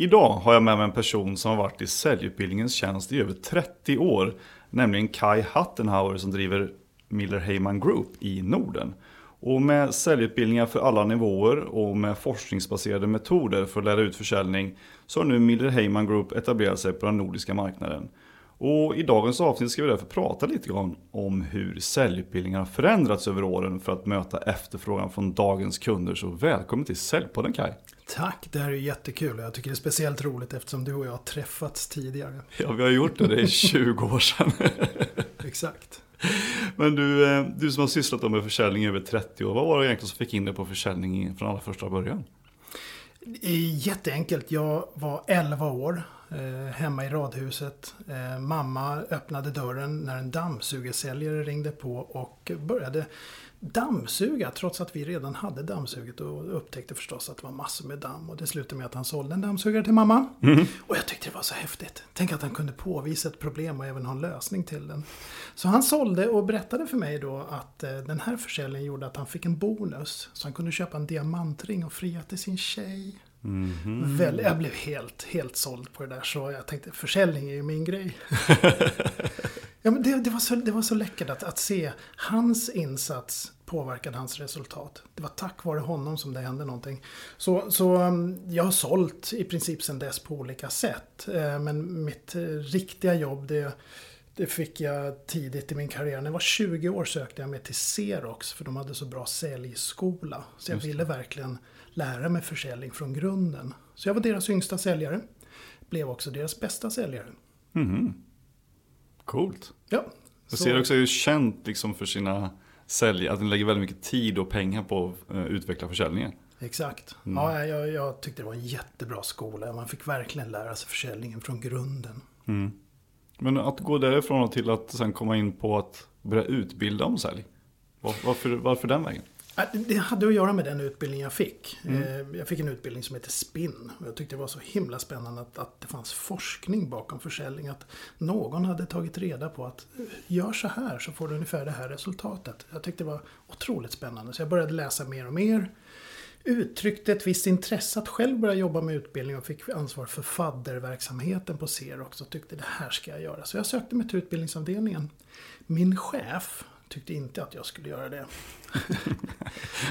Idag har jag med mig en person som har varit i säljutbildningens tjänst i över 30 år. Nämligen Kai Hattenhauer som driver Miller Heyman Group i Norden. Och med säljutbildningar för alla nivåer och med forskningsbaserade metoder för att lära ut försäljning så har nu Miller Heyman Group etablerat sig på den nordiska marknaden. Och i dagens avsnitt ska vi därför prata lite grann om hur säljutbildningar har förändrats över åren för att möta efterfrågan från dagens kunder. Så välkommen till Säljpodden Kai. Tack, det här är jättekul jag tycker det är speciellt roligt eftersom du och jag har träffats tidigare. Ja, vi har gjort det. Det är 20 år sedan. Exakt. Men du, eh, du som har sysslat med försäljning i över 30 år, vad var det egentligen som fick in dig på försäljning från allra första början? Jätteenkelt. Jag var 11 år eh, hemma i radhuset. Eh, mamma öppnade dörren när en dammsugarsäljare ringde på och började dammsuga trots att vi redan hade dammsugit och upptäckte förstås att det var massor med damm. Och det slutade med att han sålde en dammsugare till mamma. Mm. Och jag tyckte det var så häftigt. Tänk att han kunde påvisa ett problem och även ha en lösning till den. Så han sålde och berättade för mig då att eh, den här försäljningen gjorde att han fick en bonus. Så han kunde köpa en diamantring och fria till sin tjej. Mm -hmm. Jag blev helt, helt såld på det där. Så jag tänkte försäljning är ju min grej. ja, men det, det, var så, det var så läckert att, att se hans insats påverkade hans resultat. Det var tack vare honom som det hände någonting. Så, så um, jag har sålt i princip sedan dess på olika sätt. Eh, men mitt eh, riktiga jobb det, det fick jag tidigt i min karriär. När jag var 20 år sökte jag mig till Xerox för de hade så bra säljskola. Så jag ville verkligen lära mig försäljning från grunden. Så jag var deras yngsta säljare. Blev också deras bästa säljare. Mm. Coolt. Ja. Så. Xerox är ju känt liksom för sina säljare, att den lägger väldigt mycket tid och pengar på att uh, utveckla försäljningen. Exakt. Mm. Ja, jag, jag, tyckte det var en jättebra skola. Man fick verkligen lära sig försäljningen från grunden. Mm. Men att gå därifrån till att sen komma in på att börja utbilda om sälj. Varför, varför den vägen? Det hade att göra med den utbildning jag fick. Mm. Eh, jag fick en utbildning som heter SPIN. Jag tyckte det var så himla spännande att, att det fanns forskning bakom försäljning. Att någon hade tagit reda på att eh, gör så här så får du ungefär det här resultatet. Jag tyckte det var otroligt spännande. Så jag började läsa mer och mer. Uttryckte ett visst intresse att själv börja jobba med utbildning och fick ansvar för fadderverksamheten på Xerox och tyckte det här ska jag göra. Så jag sökte mig till utbildningsavdelningen. Min chef tyckte inte att jag skulle göra det.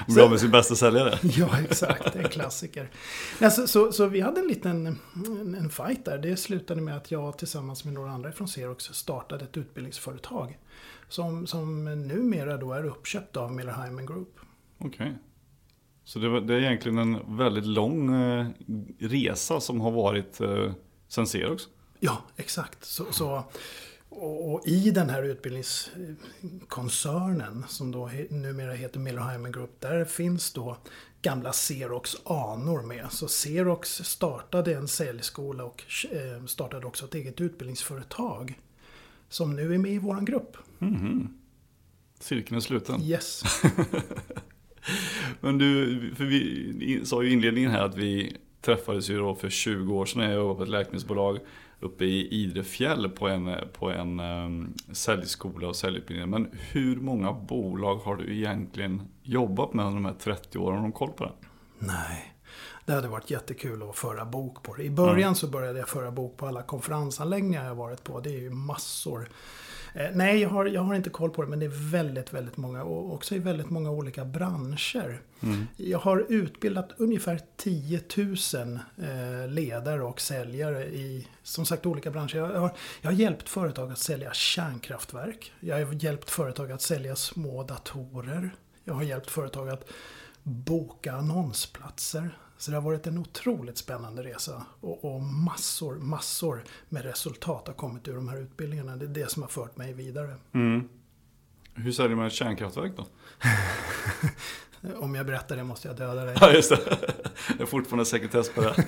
Bra med sin bästa säljare. ja, exakt. En klassiker. Alltså, så, så, vi hade en liten en, en fight där. Det slutade med att jag tillsammans med några andra från Xerox startade ett utbildningsföretag. Som, som numera då är uppköpt av Miller Hyman Group. Okej. Okay. Så det, var, det, är egentligen en väldigt lång eh, resa som har varit eh, sen Xerox? Ja, exakt. Så, så och, i den här utbildningskoncernen som då numera heter Miller Hyman Group, där finns då gamla Xerox anor med. Så Xerox startade en säljskola och eh, startade också ett eget utbildningsföretag. Som nu är med i våran grupp. Mm -hmm. Cirkeln är sluten. Yes. Men du, för vi sa ju i inledningen här att vi träffades ju då för 20 år sedan när jag jobbade på ett läkemedelsbolag uppe i Idrefjäll på en, på en um, säljskola och säljutbildning. Men hur många bolag har du egentligen jobbat med under de här 30 åren? Har du koll på det? Nej. Det hade varit jättekul att föra bok på det. I början mm. så började jag föra bok på alla konferensanläggningar jag varit på. Det är ju massor. Eh, nej, jag har, jag har inte koll på det men det är väldigt, väldigt många och också i väldigt många olika branscher. Mm. Jag har utbildat ungefär 10 000 eh, ledare och säljare i som sagt olika branscher. Jag har, jag har hjälpt företag att sälja kärnkraftverk. Jag har hjälpt företag att sälja små datorer. Jag har hjälpt företag att boka annonsplatser. Så det har varit en otroligt spännande resa och, och, massor, massor med resultat har kommit ur de här utbildningarna. Det är det som har fört mig vidare. Mm. Hur säljer man ett kärnkraftverk då? Om jag berättar det måste jag döda dig. Ja, just det. Det är fortfarande sekretess på det.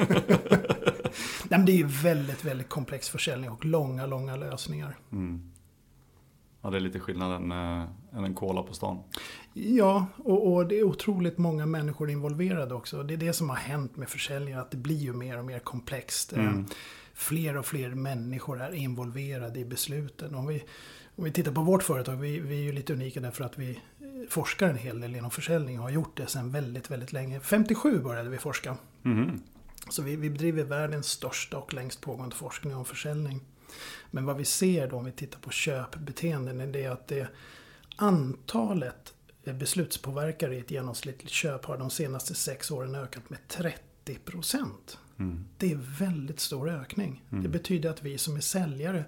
Nej, men det är ju väldigt, väldigt komplex försäljning och långa, långa lösningar. Mm. Ja, det är lite skillnad än, äh, än en cola på stan. Ja, och, och, det är otroligt många människor involverade också. Det är det som har hänt med försäljningen, att det blir ju mer och mer komplext. Eh, mm. Fler och fler människor är involverade i besluten. Om vi, om vi tittar på vårt företag, vi, vi är ju lite unika därför att vi forskar en hel del inom försäljning och har gjort det sedan väldigt, väldigt länge. 57 började vi forska. Mm. Så vi, vi bedriver världens största och längst pågående forskning om försäljning. Men vad vi ser då om vi tittar på köpbeteenden är det att det antalet beslutspåverkare i ett genomsnittligt köp har de senaste sex åren ökat med 30 procent. Mm. Det är väldigt stor ökning. Mm. Det betyder att vi som är säljare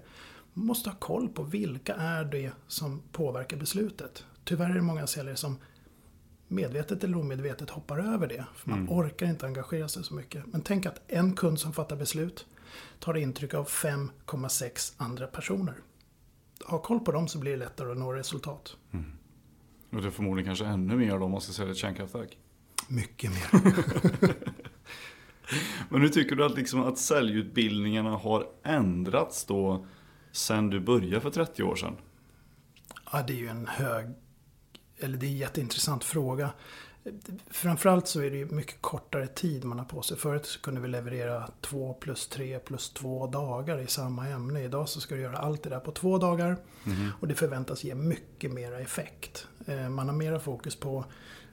måste ha koll på vilka är det som påverkar beslutet. Tyvärr är det många säljare som medvetet eller omedvetet hoppar över det. För man mm. orkar inte engagera sig så mycket. Men tänk att en kund som fattar beslut tar intryck av 5,6 andra personer. Ha koll på dem så blir det lättare att nå resultat. Mm. Och det är förmodligen kanske ännu mer då om man ska sälja ett kärnkraftverk. Mycket mer. Men hur tycker du att, liksom, att säljutbildningarna har ändrats då sen du började för 30 år sedan? Ja, det är ju en hög, eller det är en jätteintressant fråga. Framförallt så är det ju mycket kortare tid man har på sig. Förut så kunde vi leverera två plus tre plus två dagar i samma ämne. Idag så ska du göra allt det där på två dagar. Mm. Och det förväntas ge mycket mera effekt. Eh, man har mera fokus på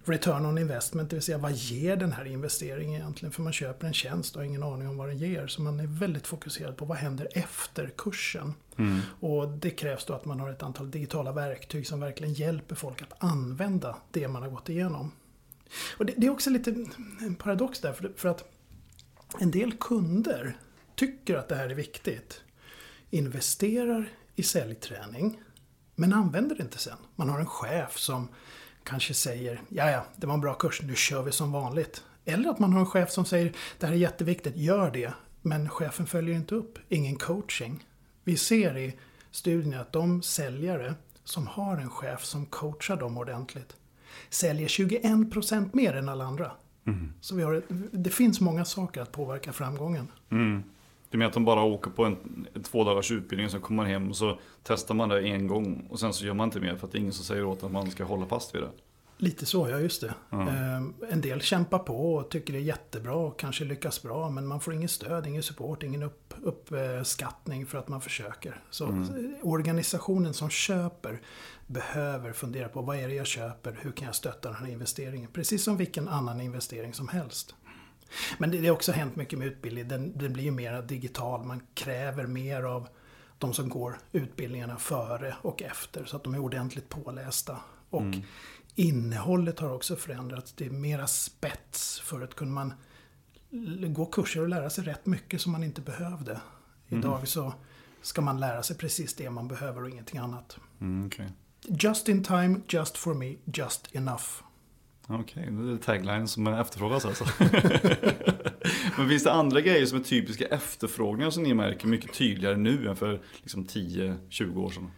return on investment, det vill säga vad ger den här investeringen egentligen? För man köper en tjänst och har ingen aning om vad den ger. Så man är väldigt fokuserad på vad händer efter kursen. Mm. Och det krävs då att man har ett antal digitala verktyg som verkligen hjälper folk att använda det man har gått igenom. Och det, det är också lite en paradox där, för, för att en del kunder tycker att det här är viktigt. Investerar i säljträning, men använder det inte sen. Man har en chef som kanske säger ja, ja, det var en bra kurs, nu kör vi som vanligt. Eller att man har en chef som säger det här är jätteviktigt, gör det. Men chefen följer inte upp, ingen coaching. Vi ser i studien att de säljare som har en chef som coachar dem ordentligt säljer 21% mer än alla andra. Mm. Så vi har, det finns många saker att påverka framgången. Mm. Du menar att de bara åker på en, en två dagars utbildning så kommer man hem och så testar man det en gång och sen så gör man inte mer för att det är ingen som säger åt att man ska hålla fast vid det. Lite så, ja just det. Mm. en del kämpar på och tycker det är jättebra och kanske lyckas bra men man får ingen stöd, ingen support, ingen upp, uppskattning för att man försöker. Så mm. organisationen som köper behöver fundera på vad är det jag köper, hur kan jag stötta den här investeringen? Precis som vilken annan investering som helst. Men det har också hänt mycket med utbildning. Den, den blir mer digital. Man kräver mer av de som går utbildningarna före och efter. Så att de är ordentligt pålästa. Och mm. innehållet har också förändrats. Det är mera spets. Förut kunde man gå kurser och lära sig rätt mycket som man inte behövde. Mm. Idag så ska man lära sig precis det man behöver och ingenting annat. Mm, okay. Just in time, just for me, just enough. Okej, okay, det är tagline som efterfrågas alltså. Men finns det andra grejer som är typiska efterfrågningar som ni märker mycket tydligare nu än för liksom 10-20 år sedan?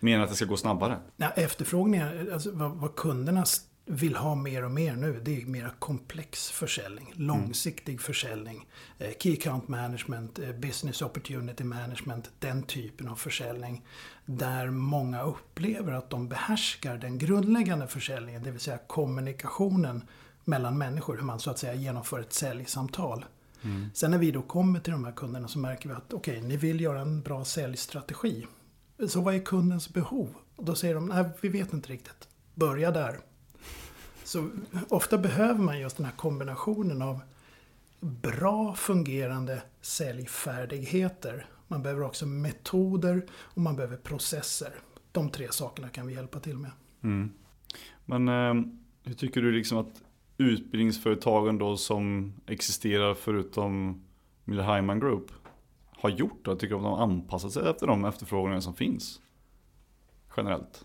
Menar att det ska gå snabbare? Ja, efterfrågningar, alltså vad, vad kunderna vill ha mer och mer nu, det är mer komplex försäljning. Långsiktig mm. försäljning. Eh, key account management, eh, business opportunity management, den typen av försäljning. Där många upplever att de behärskar den grundläggande försäljningen, det vill säga kommunikationen mellan människor, hur man så att säga genomför ett säljsamtal. Mm. Sen när vi då kommer till de här kunderna så märker vi att okej, okay, ni vill göra en bra säljstrategi. Så vad är kundens behov? Och då säger de, nej vi vet inte riktigt. Börja där. Så ofta behöver man just den här kombinationen av bra fungerande säljfärdigheter. Man behöver också metoder och man behöver processer. De tre sakerna kan vi hjälpa till med. Mm. Men eh, hur tycker du liksom att utbildningsföretagen då som existerar förutom Miller Heiman Group har gjort då? Tycker du att de har anpassat sig efter de efterfrågningar som finns? Generellt?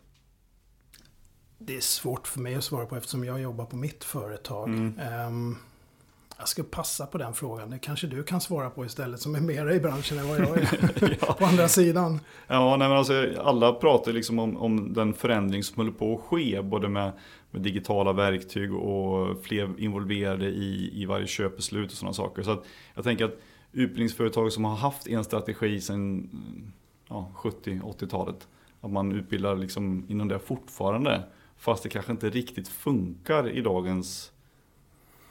Det är svårt för mig att svara på eftersom jag jobbar på mitt företag. Mm. Um, jag ska passa på den frågan. Det kanske du kan svara på istället som är mera i branschen än vad jag är. ja. på andra sidan. Ja, nej, men alltså, alla pratar liksom om, om den förändring som håller på att ske. Både med, med digitala verktyg och fler involverade i, i varje köpbeslut och sådana saker. Så att, jag tänker att utbildningsföretag som har haft en strategi sedan ja, 70-80-talet. Att man utbildar liksom inom det fortfarande. Fast det kanske inte riktigt funkar i dagens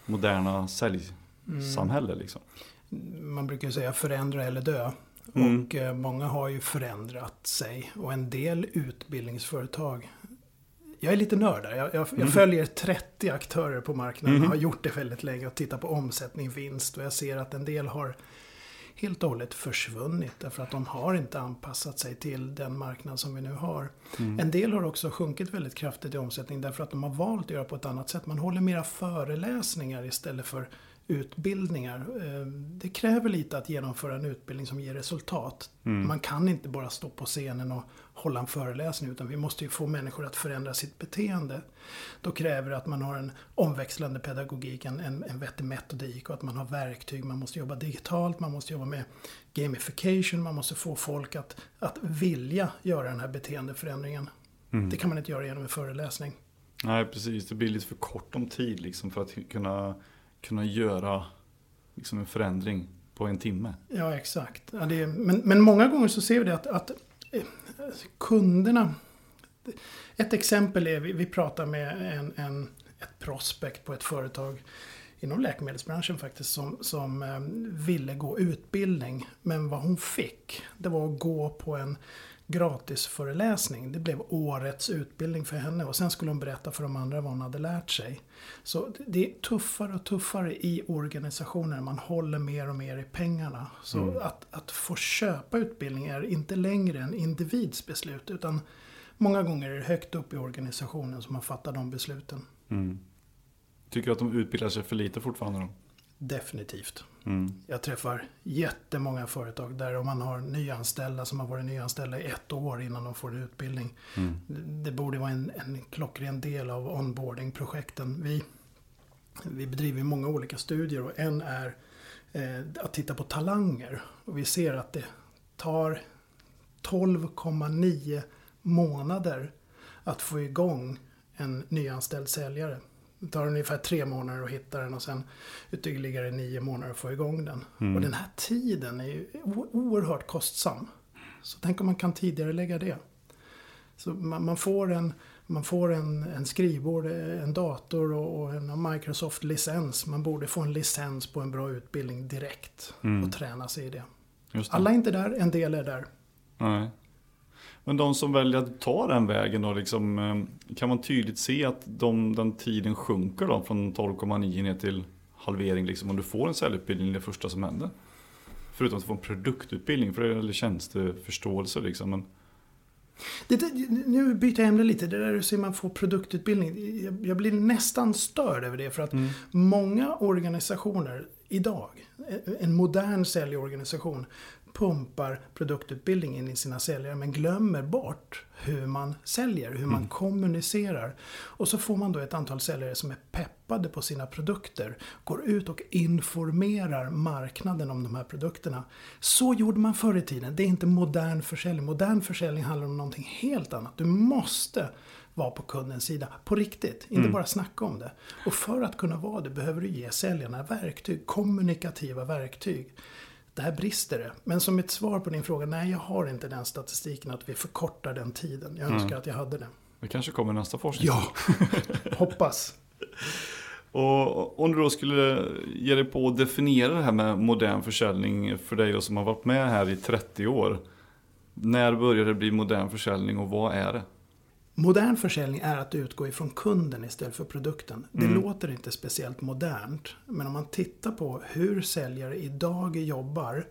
moderna säljsamhälle. Mm. Liksom. Man brukar säga förändra eller dö. Mm. Och eh, många har ju förändrat sig. Och en del utbildningsföretag jag är lite nörd där. Jag, jag, jag Mm. följer 30 aktörer på marknaden. Mhm. Har gjort det väldigt länge och tittar på omsättning, vinst. Och jag ser att en del har helt och hållet försvunnit. Därför att de har inte anpassat sig till den marknad som vi nu har. Mm. En del har också sjunkit väldigt kraftigt i omsättning därför att de har valt att göra på ett annat sätt. Man håller mera föreläsningar istället för utbildningar. Eh, Det kräver lite att genomföra en utbildning som ger resultat. Mm. Man kan inte bara stå på scenen och hålla en föreläsning utan vi måste ju få människor att förändra sitt beteende. Då kräver det att man har en omväxlande pedagogik, en, en, en vettig metodik och att man har verktyg. Man måste jobba digitalt, man måste jobba med gamification, man måste få folk att, att vilja göra den här beteendeförändringen. Mm. Det kan man inte göra genom en föreläsning. Nej, precis. Det blir lite för kort om tid liksom, för att kunna, kunna göra liksom, en förändring på en timme. Ja, exakt. Ja, det är, men, men många gånger så ser vi det att, att eh, kunderna... Ett exempel är, vi, vi pratar med en, en, ett prospect på ett företag inom läkemedelsbranschen faktiskt som, som eh, ville gå utbildning. Men vad hon fick, det var att gå på en gratisföreläsning. Det blev årets utbildning för henne och sen skulle hon berätta för de andra vad hon hade lärt sig. Så det är tuffare och tuffare i organisationer. Man håller mer och mer i pengarna. Så Mm. att, att få köpa utbildning är inte längre en individs beslut. Utan många gånger är det högt upp i organisationen som man fattar de besluten. Mm. Tycker du att de utbildar sig för lite fortfarande då? Definitivt. Mm. Jag träffar jättemånga företag där om man har nyanställda som har varit nyanställda i ett år innan de får en utbildning. Mm. Det borde vara en, en klockren del av onboarding-projekten. Vi, vi bedriver många olika studier och en är eh, att titta på talanger. Och vi ser att det tar 12,9 månader att få igång en nyanställd säljare. Det tar ungefär tre månader att hitta den och sen ytterligare nio månader att få igång den. Mm. Och den här tiden är ju oerhört kostsam. Så tänk om man kan tidigare lägga det. Så man, man får en, man får en, en skrivbord, en dator och, och en Microsoft-licens. Man borde få en licens på en bra utbildning direkt Mm. och träna sig i det. Det. Alla är inte där, en del är där. Nej. Men de som väljer att ta den vägen då, liksom, eh, kan man tydligt se att de, den tiden sjunker då från 12,9 ner till halvering liksom, om du får en säljutbildning det första som händer? Förutom att får en produktutbildning, för det eller tjänsteförståelse liksom. Men, Det, nu byter jag ämne lite. Det där du säger man får produktutbildning. Jag, jag blir nästan störd över det. För att många organisationer idag, en modern säljorganisation, pumpar produktutbildning in i sina säljare men glömmer bort hur man säljer, hur man Mm. kommunicerar. Och så får man då ett antal säljare som är peppade på sina produkter, går ut och informerar marknaden om de här produkterna. Så gjorde man förr i tiden. Det är inte modern försäljning. Modern försäljning handlar om någonting helt annat. Du måste vara på kundens sida, på riktigt. Inte Mm. bara snacka om det. Och för att kunna vara det behöver du ge säljarna verktyg, kommunikativa verktyg. Det här brister det. Men som ett svar på din fråga, nej jag har inte den statistiken att vi förkortar den tiden. Jag önskar Mm. att jag hade det. det kanske kommer nästa forskning. Ja, hoppas. Och om du då skulle ge dig på att definiera det här med modern försäljning för dig då som har varit med här i 30 år. När börjar det bli modern försäljning och vad är det? Modern försäljning är att utgå ifrån kunden istället för produkten. Det Mm. låter inte speciellt modernt. Men om man tittar på hur säljare idag jobbar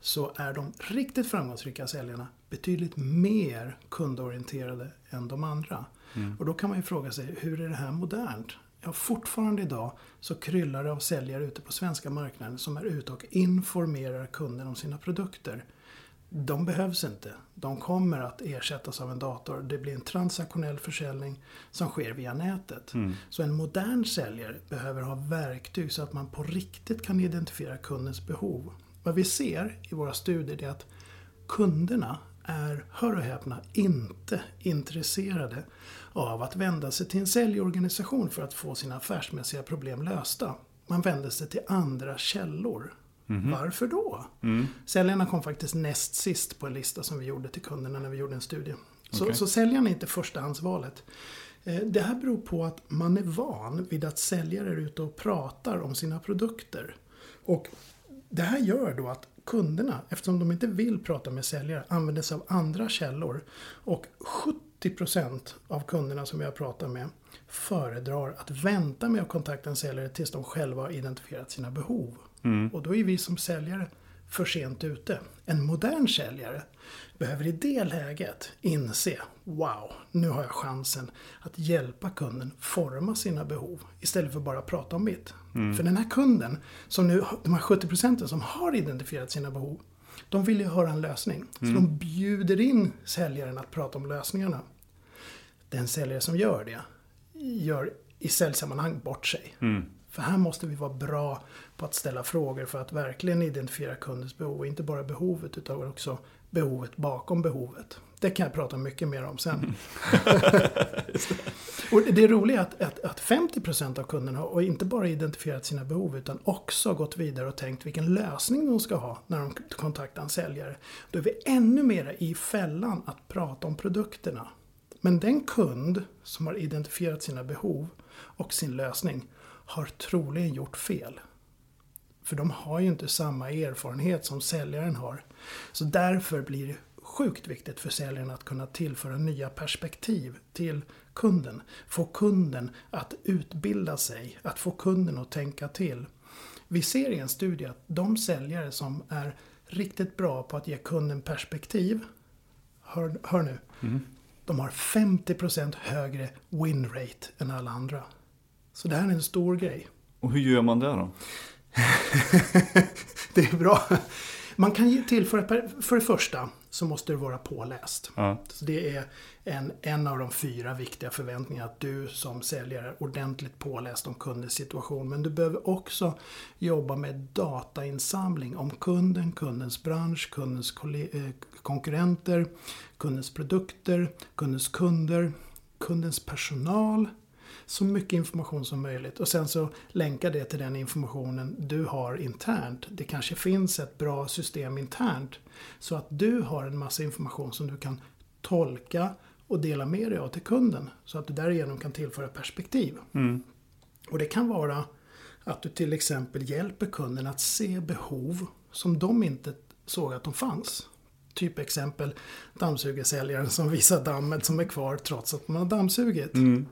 så är de riktigt framgångsrika säljarna betydligt mer kundorienterade än de andra. Mm. Och då kan man ju fråga sig, hur är det här modernt? Ja, fortfarande idag så kryllar det av säljare ute på svenska marknaden som är ute och informerar kunden om sina produkter. De behövs inte. De kommer att ersättas av en dator. Det blir en transaktionell försäljning som sker via nätet. Mm. Så en modern säljare behöver ha verktyg så att man på riktigt kan identifiera kundens behov. Vad vi ser i våra studier är att kunderna är, hör och häpna, inte intresserade av att vända sig till en säljorganisation för att få sina affärsmässiga problem lösta. Man vänder sig till andra källor. Varför då? Mm. Säljarna kom faktiskt näst sist på en lista som vi gjorde till kunderna när vi gjorde en studie. Så, Okej. så säljarna är inte förstahandsvalet. Eh, Det här beror på att man är van vid att säljare är ute och pratar om sina produkter. Och det här gör då att kunderna, eftersom de inte vill prata med säljare, använder sig av andra källor. Och 70% av kunderna som jag pratar med föredrar att vänta med att kontakta en säljare tills de själva har identifierat sina behov. Mm. Och då är vi som säljare för sent ute. En modern säljare behöver i det läget inse Wow, nu har jag chansen att hjälpa kunden forma sina behov istället för bara prata om mitt. För den här kunden, som nu, de här 70 procenten som har identifierat sina behov, de vill ju höra en lösning. Så de bjuder in säljaren att prata om lösningarna. Den säljare som gör det gör i säljsammanhang bort sig. Mm. För här måste vi vara bra på att ställa frågor för att verkligen identifiera kundens behov. Och inte bara behovet utan också behovet bakom behovet. Det kan jag prata mycket mer om sen. och det roliga är att, att, att 50% av kunderna har inte bara identifierat sina behov utan också gått vidare och tänkt vilken lösning de ska ha när de kontaktar en säljare. Då är vi ännu mer i fällan att prata om produkterna. Men den kund som har identifierat sina behov och sin lösning har troligen gjort fel. För de har ju inte samma erfarenhet som säljaren har. Så därför blir det sjukt viktigt för säljaren att kunna tillföra nya perspektiv till kunden. Få kunden att utbilda sig, att få kunden att tänka till. Vi ser i en studie att de säljare som är riktigt bra på att ge kunden perspektiv, hör, hör nu, de har 50% högre win rate än alla andra. Så det här är en stor grej. Och hur gör man det då? det är bra. Man kan ge tillföra, för det första så måste du vara påläst. Ja. Så det är en, en av de fyra viktiga förväntningarna att du som säljare är ordentligt påläst om kundens situation. Men du behöver också jobba med datainsamling om kunden, kundens bransch, kundens eh, konkurrenter, kundens produkter, kundens kunder, kundens personal. Så mycket information som möjligt och sen så länka det till den informationen du har internt. Det kanske finns ett bra system internt så att du har en massa information som du kan tolka och dela med dig av till kunden. Så att du därigenom kan tillföra perspektiv. Mm. Och det kan vara att du till exempel hjälper kunden att se behov som de inte såg att de fanns. Typ exempel dammsugarsäljaren som visar dammet som är kvar trots att man har dammsugit. Mm.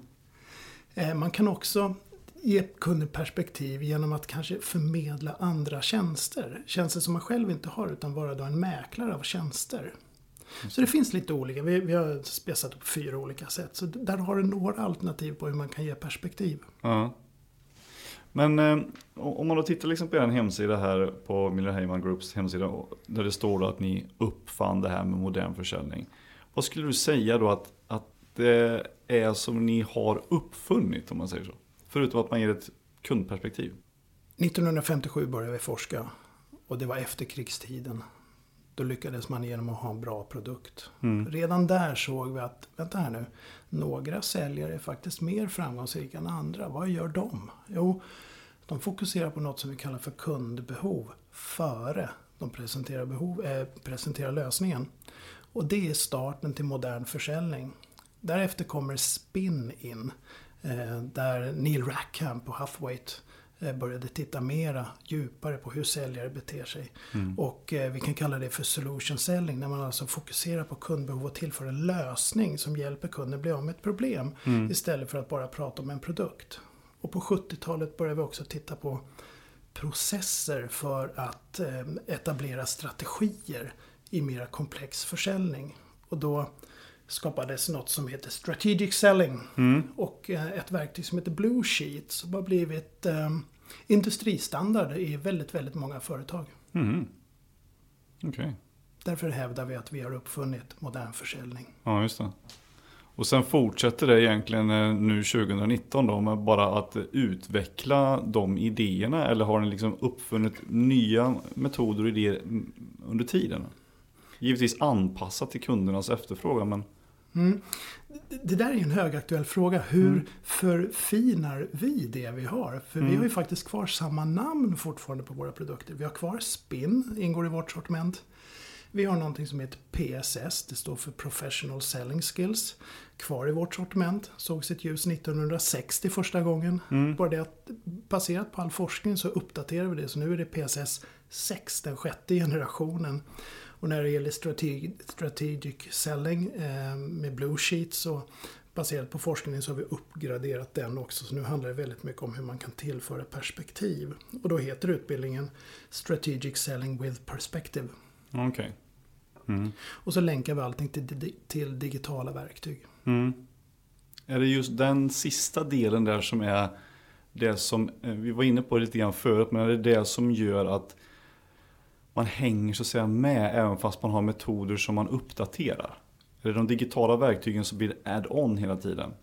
Eh, man kan också ge kunden perspektiv genom att kanske förmedla andra tjänster. Tjänster som man själv inte har utan vara då en mäklare av tjänster. Så det finns lite olika. Vi, vi har spesat upp fyra olika sätt. Så där har du några alternativ på hur man kan ge perspektiv. Ja. Men eh, om man då tittar liksom på er hemsida här på Miller Heyman Groups hemsida där det står då att ni uppfann det här med modern försäljning. Vad skulle du säga då att det är som ni har uppfunnit om man säger så? Förutom att man ger ett kundperspektiv. 1957 började vi forska och det var efterkrigstiden. Då lyckades man genom att ha en bra produkt. Mm. Redan där såg vi att, vänta här nu, några säljare är faktiskt mer framgångsrika än andra. Vad gör de? Jo, de fokuserar på något som vi kallar för kundbehov före de presenterar, behov, eh, presenterar lösningen. Och det är starten till modern försäljning. Därefter kommer spin in. Eh, där Neil Rackham på Huffwaite eh, började titta mera djupare på hur säljare beter sig. Och eh, vi kan kalla det för solution selling. När man alltså fokuserar på kundbehov och tillför en lösning som hjälper kunden bli av med ett problem. Istället för att bara prata om en produkt. Och på 70-talet började vi också titta på processer för att eh, etablera strategier i mera komplex försäljning. Och då skapades något som heter strategic selling och eh, ett verktyg som heter Blue Sheet som har blivit eh, industristandard i väldigt, väldigt många företag. Mm. Okej, Därför hävdar vi att vi har uppfunnit modern försäljning. ja just det. Och sen fortsätter det egentligen eh, nu 2019 då med bara att utveckla de idéerna eller har ni liksom uppfunnit nya metoder och idéer mm, under tiden? Givetvis anpassat till kundernas efterfrågan men Mm. Det- där är en högaktuell fråga. Hur förfinar vi det vi har? För vi har ju faktiskt kvar samma namn fortfarande på våra produkter. Vi har kvar Spin, ingår i vårt sortiment. Vi har någonting som heter PSS, det står för Professional Selling Skills. Kvar i vårt sortiment, såg sitt ljus 1960 första gången. Bara det att baserat på all forskning så uppdaterar vi det, så nu är det PSS 6, den sjätte generationen. Och när det gäller strategi, strategic selling eh, med Blue Sheet så baserat på forskningen så har vi uppgraderat den också. Så nu handlar det väldigt mycket om hur man kan tillföra perspektiv. Och då heter utbildningen Strategic Selling with Perspective. Okej. Okay. Mm. Och så länkar vi allting till, till digitala verktyg. Mm. Är det just den sista delen där som är det som, eh, vi var inne på lite grann förut, men är det det som gör att man hänger så att säga med även fast man har metoder som man uppdaterar? Det de digitala verktygen som blir add-on hela tiden?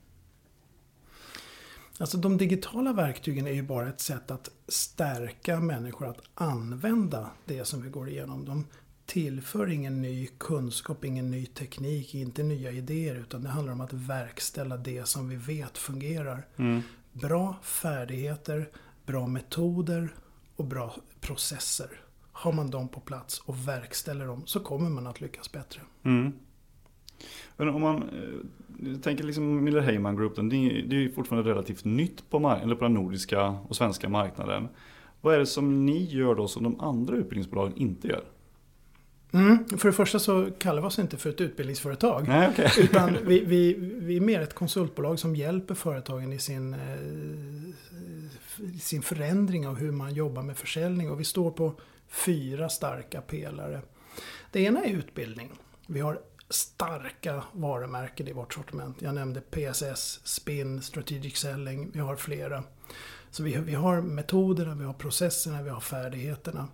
Alltså de digitala verktygen är ju bara ett sätt att stärka människor att använda det som vi går igenom. De tillför ingen ny kunskap, ingen ny teknik, inte nya idéer. Utan det handlar om att verkställa det som vi vet fungerar. Mm. Bra färdigheter, bra metoder och bra processer. Har man dem på plats och verkställer dem så kommer man att lyckas bättre. Mm. Men om man eh, tänker liksom Miller Heyman Group, det är, det är fortfarande relativt nytt på, eller på den nordiska och svenska marknaden. Vad är det som ni gör då som de andra utbildningsbolagen inte gör? Mm. För det första så kallar vi oss inte för ett utbildningsföretag. Nej, okay. utan vi, vi, vi är mer ett konsultbolag som hjälper företagen i sin, eh, sin förändring av hur man jobbar med försäljning. Och vi står på fyra starka pelare. Det ena är utbildning. Vi har starka varumärken i vårt sortiment. Jag nämnde PSS, Spin, Strategic Selling. Vi har flera. Så vi, vi har metoderna, vi har processerna, vi har färdigheterna.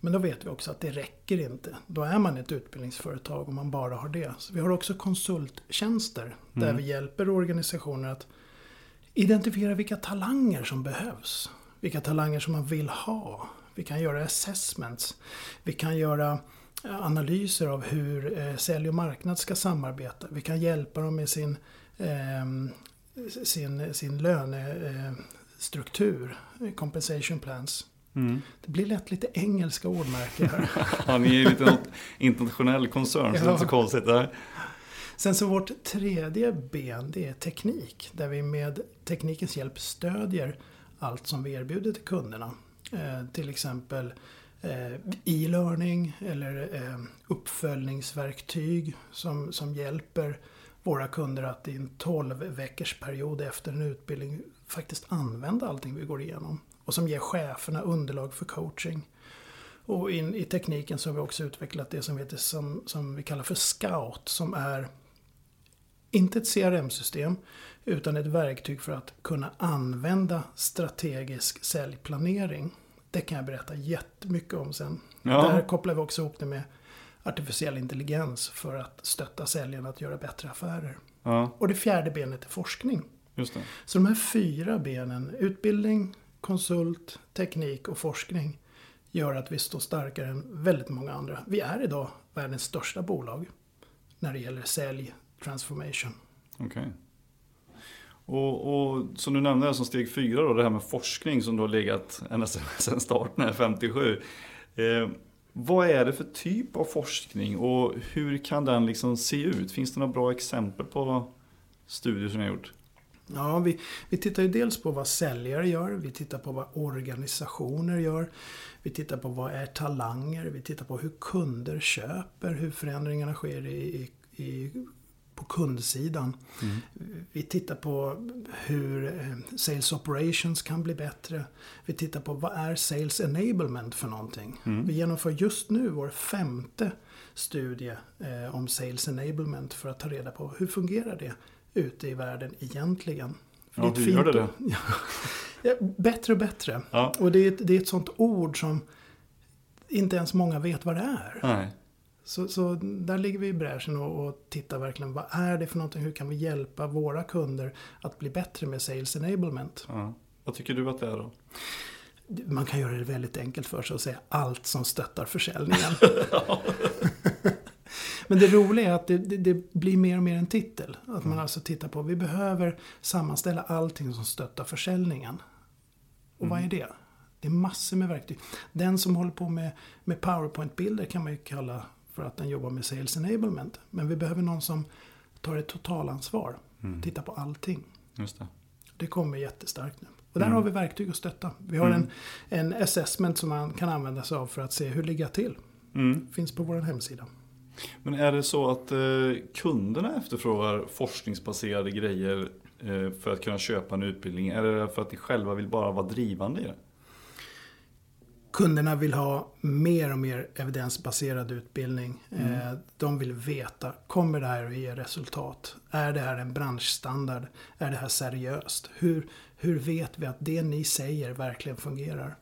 Men då vet vi också att det räcker inte. Då är man ett utbildningsföretag om man bara har det. Så vi har också konsulttjänster mm. där vi hjälper organisationer att identifiera vilka talanger som behövs. Vilka talanger som man vill ha. Vi kan göra assessments. Vi kan göra eh, analyser av hur eh, sälj och marknad ska samarbeta. Vi kan hjälpa dem med sin, eh, sin, sin lönestruktur, eh, compensation plans. Mm. Det blir lätt lite engelska ordmärken här. ja, ni är lite internationell koncern, så det är inte så konstigt. Där. Sen så vårt tredje ben, det är teknik. Där vi med teknikens hjälp stödjer allt som vi erbjuder till kunderna. Eh, till exempel eh, e-learning eller eh, uppföljningsverktyg som, som hjälper våra kunder att i en 12 veckors period efter en utbildning faktiskt använda allting vi går igenom och som ger cheferna underlag för coaching. Och in, i tekniken så har vi också utvecklat det som, heter, som, som vi kallar för Scout som är inte ett CRM-system utan ett verktyg för att kunna använda strategisk säljplanering. Det kan jag berätta jättemycket om sen. Ja. Där kopplar vi också ihop det med artificiell intelligens för att stötta säljarna att göra bättre affärer. Ja. Och det fjärde benet är forskning. Så de här fyra benen, utbildning, konsult, teknik och forskning gör att vi står starkare än väldigt många andra. Vi är idag världens största bolag när det gäller sälj, transformation. Okay. Och, och som du nämnde som steg fyra då, det här med forskning som då har legat ända sedan starten här 57. Eh, vad är det för typ av forskning och hur kan den liksom se ut? Finns det några bra exempel på studier som ni har gjort? Ja, vi, vi tittar ju dels på vad säljare gör, vi tittar på vad organisationer gör. Vi tittar på vad är talanger, vi tittar på hur kunder köper, hur förändringarna sker i, i, på kundsidan. Mm. Vi tittar på hur eh, sales operations kan bli bättre. Vi tittar på vad är sales enablement för någonting. Mm. Vi genomför just nu vår femte studie eh, om sales enablement för att ta reda på hur fungerar det ute i världen egentligen. För ja, hur gör det det? ja, bättre och bättre. Ja. Och det är, ett, det är ett sånt ord som inte ens många vet vad det är. Nej. Så, så där ligger vi i bräschen och, och tittar verkligen vad är det för någonting? Hur kan vi hjälpa våra kunder att bli bättre med sales enablement? Ja. Vad tycker du att det är då? Man kan göra det väldigt enkelt för sig och säga allt som stöttar försäljningen. Men det roliga är att det, det, det, blir mer och mer en titel. Att man mm. alltså tittar på, vi behöver sammanställa allting som stöttar försäljningen. Och mm. vad är det? Det är massor med verktyg. Den som håller på med, med PowerPoint-bilder kan man ju kalla för att den jobbar med Sales Enablement. Men vi behöver någon som tar ett totalansvar. Mm. Tittar på allting. Just det. det kommer jättestarkt nu. Och där mm. har vi verktyg att stötta. Vi har mm. en, en assessment som man kan använda sig av för att se hur ligger jag till. Mm. Finns på vår hemsida. Men är det så att eh, kunderna efterfrågar forskningsbaserade grejer eh, för att kunna köpa en utbildning? Är det för att de själva vill bara vara drivande i det? Kunderna vill ha mer och mer evidensbaserad utbildning. Eh, De vill veta, kommer det här att ge resultat? Är det här en branschstandard? Är det här seriöst? Hur, hur vet vi att det ni säger verkligen fungerar?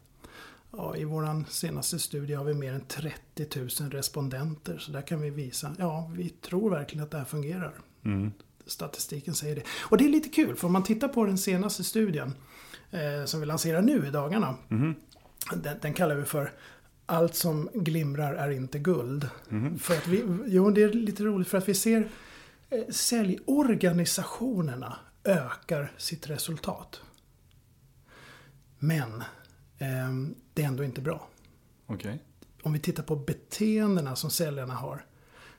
Ja, I vår senaste studie har vi mer än 30 000 respondenter. Så där kan vi visa, ja vi tror verkligen att det här fungerar. Mm. Statistiken säger det. Och det är lite kul, för om man tittar på den senaste studien eh, som vi lanserar nu i dagarna. Mhm. Den, den kallar vi för Allt som glimrar är inte guld. Mhm. För att vi, jo, det är lite roligt för att vi ser eh, säljorganisationerna ökar sitt resultat. Men eh, det är ändå inte bra. Okej. Om vi tittar på beteendena som säljarna har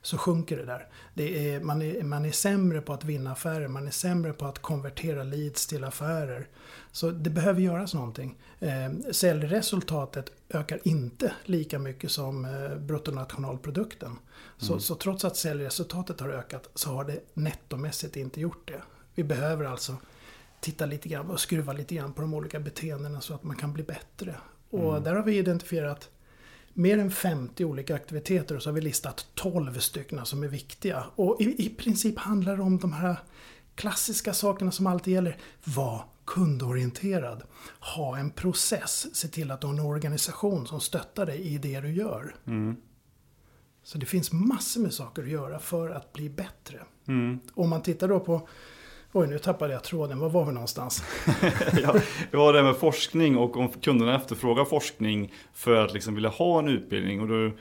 så sjunker det där. Det är, man, är, man är sämre på att vinna affärer, man är sämre på att konvertera leads till affärer. Så det behöver göras någonting. Eh, säljresultatet ökar inte lika mycket som eh, bruttonationalprodukten. Så, så trots att säljresultatet har ökat så har det nettomässigt inte gjort det. Vi behöver alltså titta lite grann och skruva lite grann på de olika beteendena så att man kan bli bättre. Och där har vi identifierat mer än 50 olika aktiviteter och så har vi listat 12 stycken som är viktiga. Och i, i princip handlar det om de här klassiska sakerna som alltid gäller. Var kundorienterad. Ha en process. Se till att du har en organisation som stöttar dig i det du gör. Mm. Så det finns massor med saker att göra för att bli bättre. Mm. Om man tittar då på Oj, nu tappade jag tråden. Var var vi någonstans? ja, det var det med forskning och om kunderna efterfrågar forskning för att liksom vilja ha en utbildning. Och då,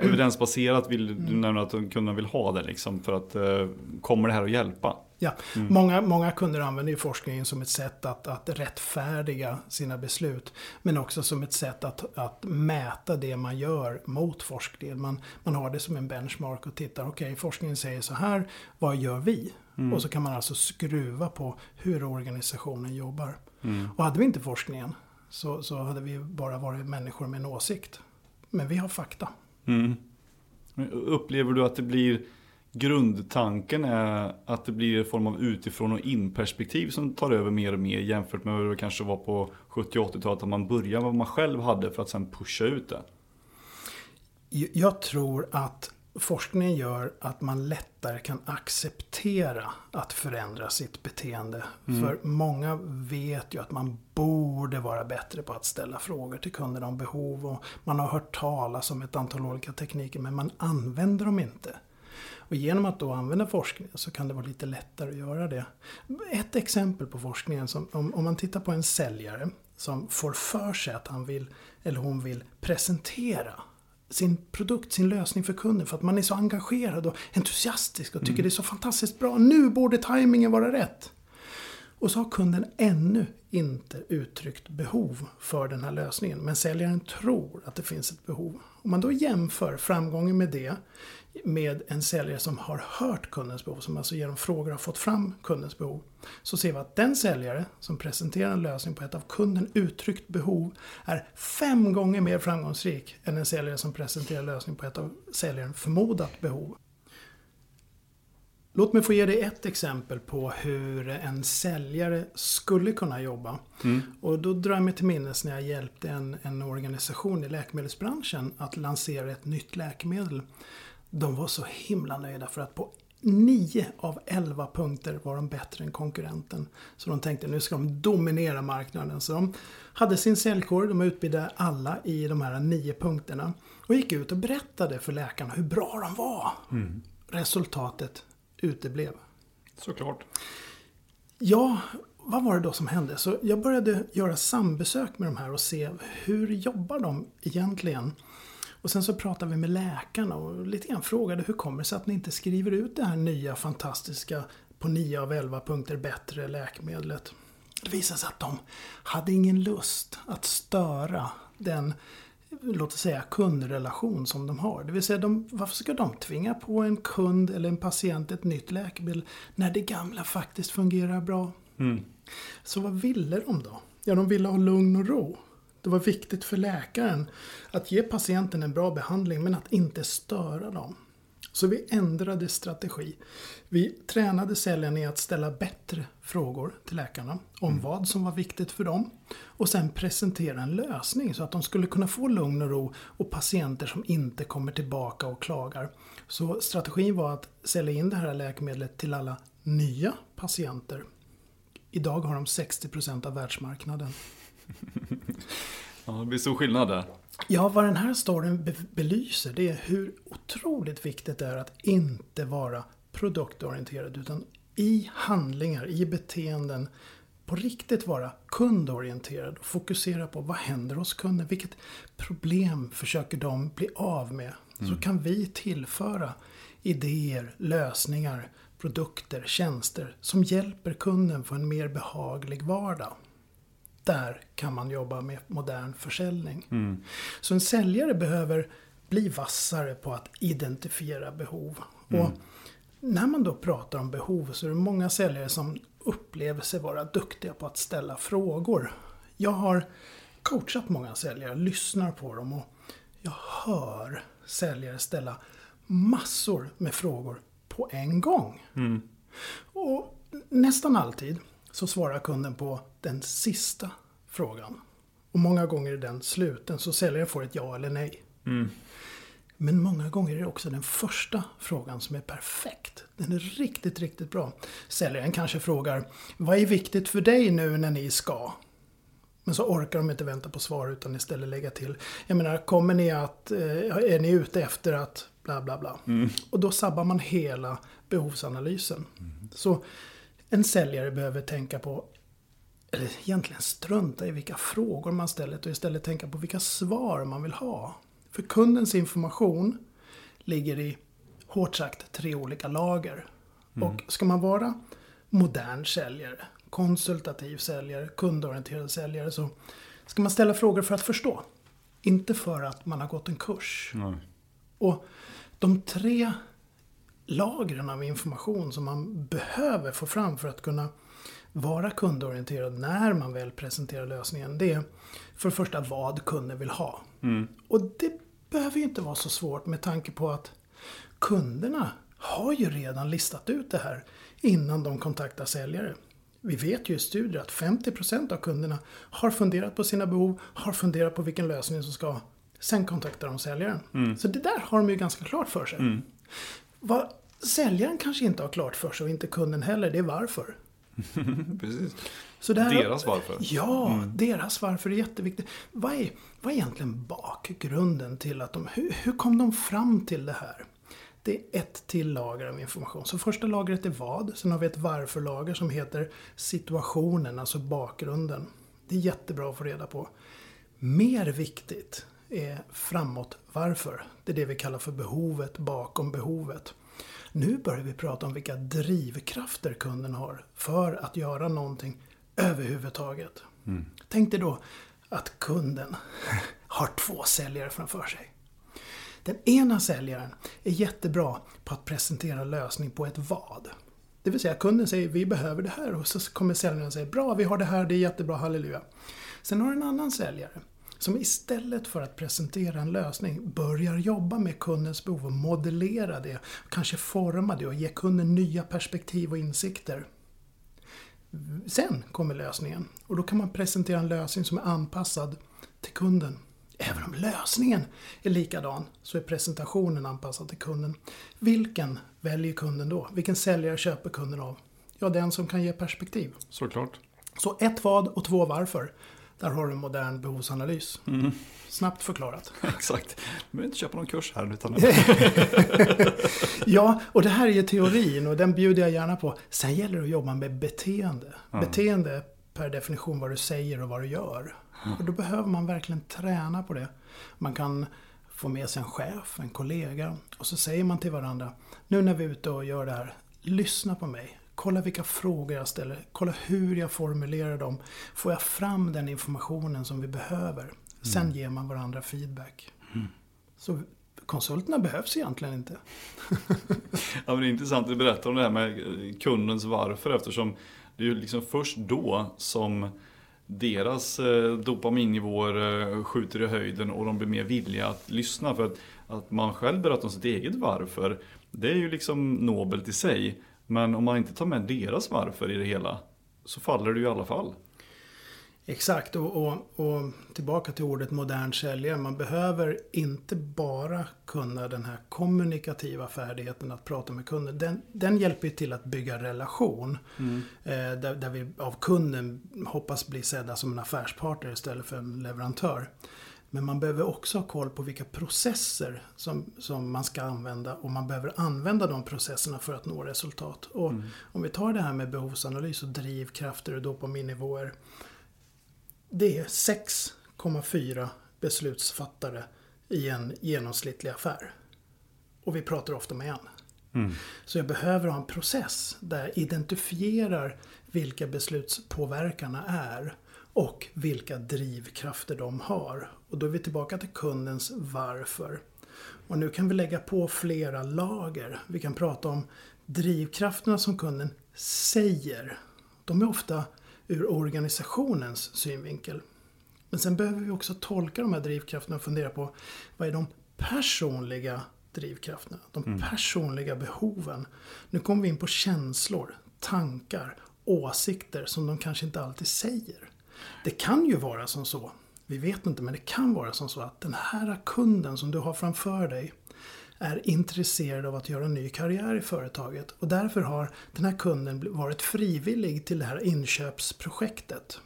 evidensbaserat vill du nämna att kunderna vill ha det liksom för att eh, kommer det här att hjälpa? Ja, många, många kunder använder ju forskningen som ett sätt att, att rättfärdiga sina beslut. Men också som ett sätt att, att mäta det man gör mot forskningen. Man, man har det som en benchmark och tittar, okej forskningen säger så här, vad gör vi? Och så kan man alltså skruva på hur organisationen jobbar. Och hade vi inte forskningen så, så hade vi bara varit människor med en åsikt. Men vi har fakta. Mm. Upplever du att det blir grundtanken är att det blir en form av utifrån och in perspektiv som tar över mer och mer jämfört med hur det kanske var på 70 och 80-talet att man börjar med vad man själv hade för att sen pusha ut det. Jag tror att forskningen gör att man lättare kan acceptera att förändra sitt beteende. För många vet ju att man borde vara bättre på att ställa frågor till kunderna om behov. Och man har hört talas om ett antal olika tekniker men man använder dem inte. Och genom att då använda forskningen så kan det vara lite lättare att göra det. Ett exempel på forskningen, som, om, om man tittar på en säljare som får för sig att han vill, eller hon vill presentera sin produkt, sin lösning för kunden för att man är så engagerad och entusiastisk och tycker det är så fantastiskt bra. Nu borde tajmingen vara rätt. Och så har kunden ännu inte uttryckt behov för den här lösningen. Men säljaren tror att det finns ett behov. Om man då jämför framgången med det med en säljare som har hört kundens behov, som alltså genom frågor har fått fram kundens behov. Så ser vi att den säljare som presenterar en lösning på ett av kunden uttryckt behov är fem gånger mer framgångsrik än en säljare som presenterar en lösning på ett av säljaren förmodat behov. Låt mig få ge dig ett exempel på hur en säljare skulle kunna jobba. Och då drar jag mig till minnes när jag hjälpte en, en organisation i läkemedelsbranschen att lansera ett nytt läkemedel. De var så himla nöjda för att på 9 av 11 punkter var de bättre än konkurrenten. Så de tänkte nu ska de dominera marknaden. Så de hade sin säljkår, de utbildade alla i de här nio punkterna. Och gick ut och berättade för läkarna hur bra de var. Resultatet uteblev. Såklart. Ja, vad var det då som hände? Så jag började göra sambesök med de här och se hur jobbar de egentligen? Och sen så pratade vi med läkarna och lite grann frågade hur kommer det sig att ni inte skriver ut det här nya fantastiska på 9 av 11 punkter bättre läkemedlet? Det visade sig att de hade ingen lust att störa den låt oss säga kundrelation som de har. Det vill säga, de, varför ska de tvinga på en kund eller en patient ett nytt läkemedel när det gamla faktiskt fungerar bra? Mm. Så vad ville de då? Ja, de ville ha lugn och ro. Det var viktigt för läkaren att ge patienten en bra behandling men att inte störa dem. Så vi ändrade strategi. Vi tränade säljarna i att ställa bättre frågor till läkarna om mm. vad som var viktigt för dem. Och sen presentera en lösning så att de skulle kunna få lugn och ro och patienter som inte kommer tillbaka och klagar. Så strategin var att sälja in det här läkemedlet till alla nya patienter. Idag har de 60% av världsmarknaden. ja, det blir stor skillnad där. Ja, vad den här storyn be belyser det är hur otroligt viktigt det är att inte vara produktorienterad utan i handlingar, i beteenden på riktigt vara kundorienterad och fokusera på vad händer hos kunden? Vilket problem försöker de bli av med? Mm. Så kan vi tillföra idéer, lösningar, produkter, tjänster som hjälper kunden få en mer behaglig vardag. Där kan man jobba med modern försäljning. Mm. Så en säljare behöver bli vassare på att identifiera behov. Mm. Och när man då pratar om behov så är det många säljare som upplever sig vara duktiga på att ställa frågor. Jag har coachat många säljare, lyssnar på dem och jag hör säljare ställa massor med frågor på en gång. Mm. Och nästan alltid så svarar kunden på den sista frågan. Och många gånger är den sluten så säljaren får ett ja eller nej. Mm. Men många gånger är det också den första frågan som är perfekt. Den är riktigt, riktigt bra. Säljaren kanske frågar Vad är viktigt för dig nu när ni ska? Men så orkar de inte vänta på svar utan istället lägga till Jag menar, kommer ni att, eh, är ni ute efter att bla bla bla. Mm. Och då sabbar man hela behovsanalysen. Mm. Så en säljare behöver tänka på, eller egentligen strunta i vilka frågor man ställer och istället tänka på vilka svar man vill ha. För kundens information ligger i, hårt sagt, tre olika lager. Mm. Och ska man vara modern säljare, konsultativ säljare, kundorienterad säljare så ska man ställa frågor för att förstå. Inte för att man har gått en kurs. Mm. Och de tre lagren av information som man behöver få fram för att kunna vara kundorienterad när man väl presenterar lösningen. Det är för det första vad kunden vill ha. Mm. Och det behöver ju inte vara så svårt med tanke på att kunderna har ju redan listat ut det här innan de kontaktar säljare. Vi vet ju i studier att 50% av kunderna har funderat på sina behov, har funderat på vilken lösning som ska Sen kontaktar de säljaren. Mm. Så det där har de ju ganska klart för sig. Mm. Vad säljaren kanske inte har klart för sig och inte kunden heller, det är varför. Precis. Så där, deras varför. Ja, mm. deras varför är jätteviktigt. Vad är, vad är egentligen bakgrunden till att de... Hur, hur kom de fram till det här? Det är ett till lager av information. Så första lagret är vad. Sen har vi ett varför-lager som heter situationen, alltså bakgrunden. Det är jättebra att få reda på. Mer viktigt är framåt varför. Det är det vi kallar för behovet bakom behovet. Nu börjar vi prata om vilka drivkrafter kunden har för att göra någonting överhuvudtaget. Mm. Tänk dig då att kunden har två säljare framför sig. Den ena säljaren är jättebra på att presentera lösning på ett vad. Det vill säga kunden säger vi behöver det här och så kommer säljaren och säger bra vi har det här, det är jättebra, halleluja. Sen har du en annan säljare som istället för att presentera en lösning börjar jobba med kundens behov och modellera det, kanske forma det och ge kunden nya perspektiv och insikter. Sen kommer lösningen och då kan man presentera en lösning som är anpassad till kunden. Även om lösningen är likadan så är presentationen anpassad till kunden. Vilken väljer kunden då? Vilken säljare köper kunden av? Ja, den som kan ge perspektiv. Såklart. Så ett vad och två varför. Där har du en modern behovsanalys. Mm. Snabbt förklarat. Exakt. Du behöver inte köpa någon kurs här. Utan... ja, och det här är ju teorin och den bjuder jag gärna på. Sen gäller det att jobba med beteende. Mm. Beteende per definition vad du säger och vad du gör. Mm. Och då behöver man verkligen träna på det. Man kan få med sig en chef, en kollega och så säger man till varandra. Nu när vi är ute och gör det här, lyssna på mig. Kolla vilka frågor jag ställer. Kolla hur jag formulerar dem. Får jag fram den informationen som vi behöver? Sen mm. ger man varandra feedback. Mm. Så konsulterna behövs egentligen inte. ja, men det är intressant att du berättar om det här med kundens varför eftersom det är ju liksom först då som deras eh, dopaminnivåer eh, skjuter i höjden och de blir mer villiga att lyssna. För att, att man själv berättar om sitt eget varför, det är ju liksom nobelt i sig. Men om man inte tar med deras varför i det hela, så faller det ju i alla fall. Exakt, och, och, och, tillbaka till ordet modern säljare. Man behöver inte bara kunna den här kommunikativa färdigheten att prata med kunden. Den, den hjälper till att bygga relation. Mm. Eh, där, där, vi av kunden hoppas bli sedda som en affärspartner istället för en leverantör. Men man behöver också ha koll på vilka processer som, som man ska använda och man behöver använda de processerna för att nå resultat. Och mm. Om vi tar det här med behovsanalys och drivkrafter och dopaminnivåer det är 6,4 beslutsfattare i en genomsnittlig affär. Och vi pratar ofta med en. Mm. Så jag behöver ha en process där jag identifierar vilka beslutspåverkarna är och vilka drivkrafter de har. Och då är vi tillbaka till kundens varför. Och nu kan vi lägga på flera lager. Vi kan prata om drivkrafterna som kunden säger. De är ofta ur organisationens synvinkel. Men sen behöver vi också tolka de här drivkrafterna och fundera på vad är de personliga drivkrafterna, de mm. personliga behoven. Nu kommer vi in på känslor, tankar, åsikter som de kanske inte alltid säger. Det kan ju vara som så, vi vet inte, men det kan vara som så att den här kunden som du har framför dig är intresserad av att göra en ny karriär i företaget och därför har den här kunden varit frivillig till det här inköpsprojektet.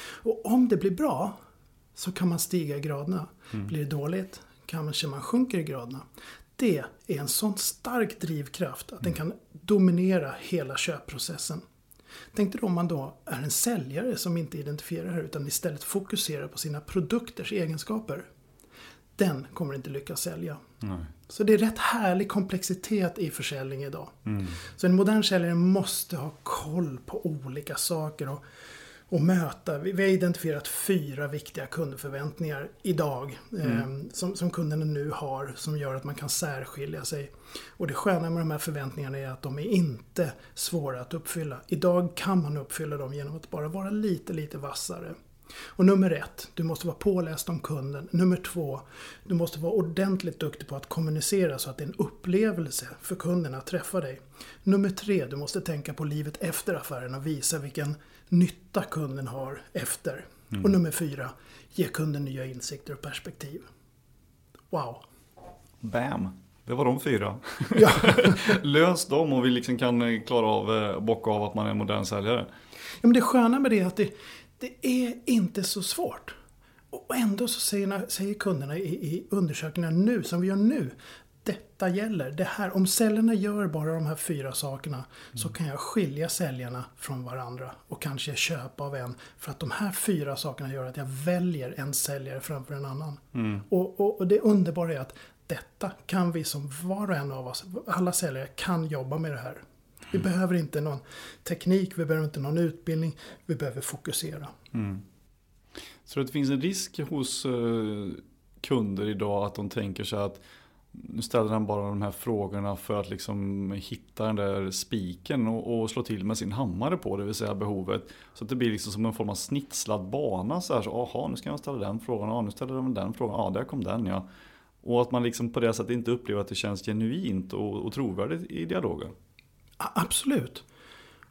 Och om det blir bra så kan man stiga i graderna. Mm. Blir det dåligt kanske man sjunker i graderna. Det är en sån stark drivkraft att den kan dominera hela köpprocessen. Tänk dig då om man då är en säljare som inte identifierar det här utan istället fokuserar på sina produkters egenskaper den kommer inte lyckas sälja. Nej. Så det är rätt härlig komplexitet i försäljning idag. Mm. Så en modern säljare måste ha koll på olika saker och, och möta. Vi, vi har identifierat fyra viktiga kundförväntningar idag mm. eh, som, som kunderna nu har som gör att man kan särskilja sig. Och det sköna med de här förväntningarna är att de är inte svåra att uppfylla. Idag kan man uppfylla dem genom att bara vara lite, lite vassare. Och nummer ett, du måste vara påläst om kunden. Nummer två, du måste vara ordentligt duktig på att kommunicera så att det är en upplevelse för kunden att träffa dig. Nummer tre, du måste tänka på livet efter affären och visa vilken nytta kunden har efter. Mm. Och nummer fyra, ge kunden nya insikter och perspektiv. Wow! Bam! Det var de fyra. Ja. Lös dem och vi liksom kan klara av, eh, bocka av att man är en modern säljare. Ja, men det sköna med det är att det, det är inte så svårt. Och ändå så säger, säger kunderna i, i undersökningar nu, som vi gör nu, detta gäller. Det här, om säljarna gör bara de här fyra sakerna mm. så kan jag skilja säljarna från varandra och kanske köpa av en. För att de här fyra sakerna gör att jag väljer en säljare framför en annan. Mm. Och, och, och, det underbara är att detta kan vi som var och en av oss, alla säljare kan jobba med det här. Vi behöver inte någon teknik, vi behöver inte någon utbildning, vi behöver fokusera. Mm. Så det finns en risk hos uh, kunder idag att de tänker sig att nu ställer han bara de här frågorna för att liksom hitta den där spiken och, och, slå till med sin hammare på, det vill säga behovet. Så att det blir liksom som en form av snitslad bana. Så här, så, aha, nu ska jag ställa den frågan, ja, nu ställer de den frågan, ja, där kom den ja. Och att man liksom på det sättet inte upplever att det känns genuint och, och trovärdigt i dialogen. Absolut.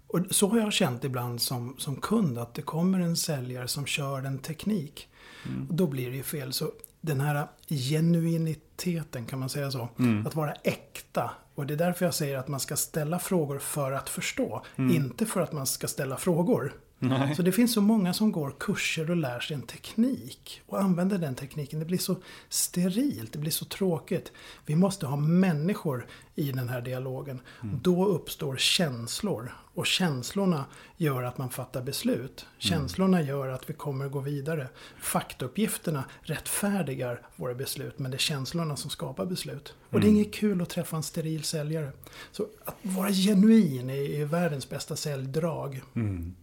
Och så har jag känt ibland som, som kund att det kommer en säljare som kör en teknik. Mm. Och då blir det ju fel. Så den här genuiniteten, kan man säga så? Mm. Att vara äkta. Och det är därför jag säger att man ska ställa frågor för att förstå. Mm. Inte för att man ska ställa frågor. Nej. Så det finns så många som går kurser och lär sig en teknik och använder den tekniken. Det blir så sterilt, det blir så tråkigt. Vi måste ha människor i den här dialogen. Mm. Då uppstår känslor och känslorna gör att man fattar beslut. Mm. Känslorna gör att vi kommer gå vidare. Faktauppgifterna rättfärdigar våra beslut men det är känslorna som skapar beslut. Och mm. det är mm. inget kul att träffa en steril säljare. Så att vara genuin är, världens bästa säljdrag. Mm.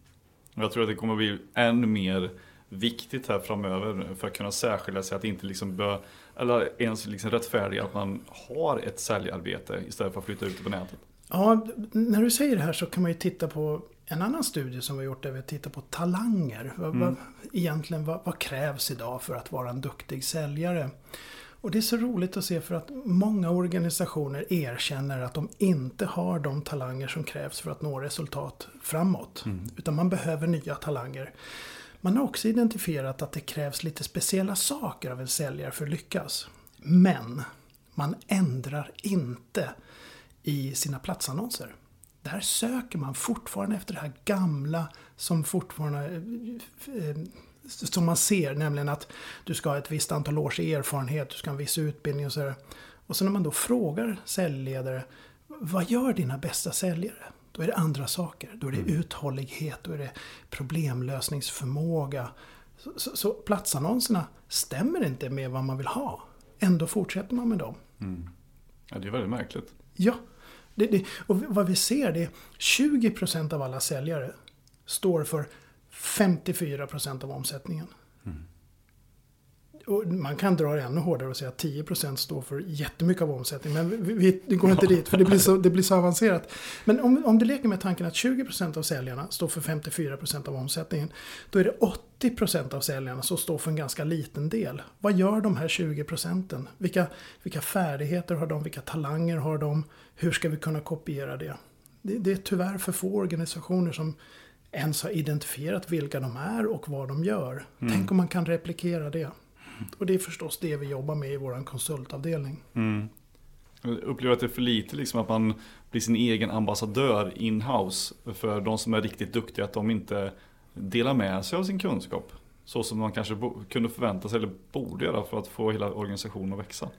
Jag tror att det kommer att bli än mer viktigt här framöver för att kunna särskilja sig. Att inte liksom bör, eller ens liksom rättfärdiga att man har ett säljarbete istället för att flytta ut det på nätet. Ja, när du säger det här så kan man ju titta på en annan studie som vi har gjort där vi tittar på talanger. Mm. vad, egentligen vad, vad krävs idag för att vara en duktig säljare? Och det är så roligt att se för att många organisationer erkänner att de inte har de talanger som krävs för att nå resultat framåt. Utan man behöver nya talanger. Man har också identifierat att det krävs lite speciella saker av en säljare för att lyckas. Men man ändrar inte i sina platsannonser. Där söker man fortfarande efter det här gamla som fortfarande eh, eh, som man ser, nämligen att du ska ha ett visst antal års erfarenhet, du ska ha en viss utbildning och sådär. Och så när man då frågar säljledare, vad gör dina bästa säljare? Då är det andra saker. Då är det uthållighet, då är det problemlösningsförmåga. Så, så, så platsannonserna stämmer inte med vad man vill ha. Ändå fortsätter man med dem. Ja, det är väldigt märkligt. Ja, det, det, och vad vi ser det är 20% av alla säljare står för 54% av omsättningen. Och man kan dra det ännu hårdare och säga att 10% står för jättemycket av omsättningen. Men vi, vi, det går inte dit för det blir så, det blir så avancerat. Men om, om du leker med tanken att 20% av säljarna står för 54% av omsättningen. Då är det 80% av säljarna som står för en ganska liten del. Vad gör de här 20%? Vilka, vilka färdigheter har de? Vilka talanger har de? Hur ska vi kunna kopiera det? Det, det är tyvärr för få organisationer som ens har identifierat vilka de är och vad de gör. Tänk om man kan replikera det. Och det är förstås det vi jobbar med i vår konsultavdelning. Mm. Jag upplever att det är för lite liksom att man blir sin egen ambassadör in-house för de som är riktigt duktiga. Att de inte delar med sig av sin kunskap. Så som man kanske kunde förvänta sig eller borde göra för att få hela organisationen att växa.